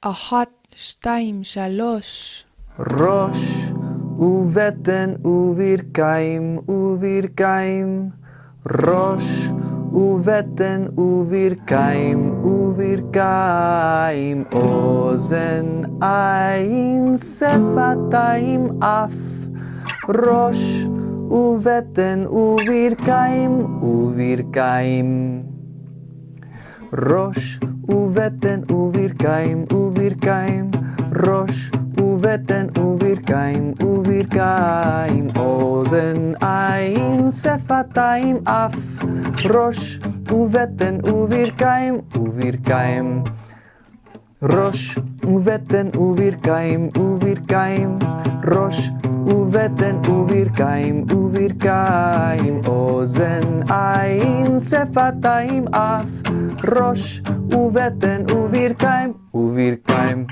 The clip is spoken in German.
אחת, שתיים, שלוש. ראש ובטן וברכיים וברכיים. ראש ובטן וברכיים וברכיים. אוזן, עין, שפתיים, אף. ראש ובטן וברכיים וברכיים. ראש ובטן וברכיים uvirkaim, uvirkaim, rosh uveten uvirkaim, uvirkaim, ozen ein, sefataim af, rosh uveten uvirkaim, uvirkaim. Rosh uveten uvirkaim, uvirkaim, rosh uveten uvirkaim, uvirkaim, ozen ein, sefataim af, Roche, u Wetten, u Wirkheim, u Wirkheim.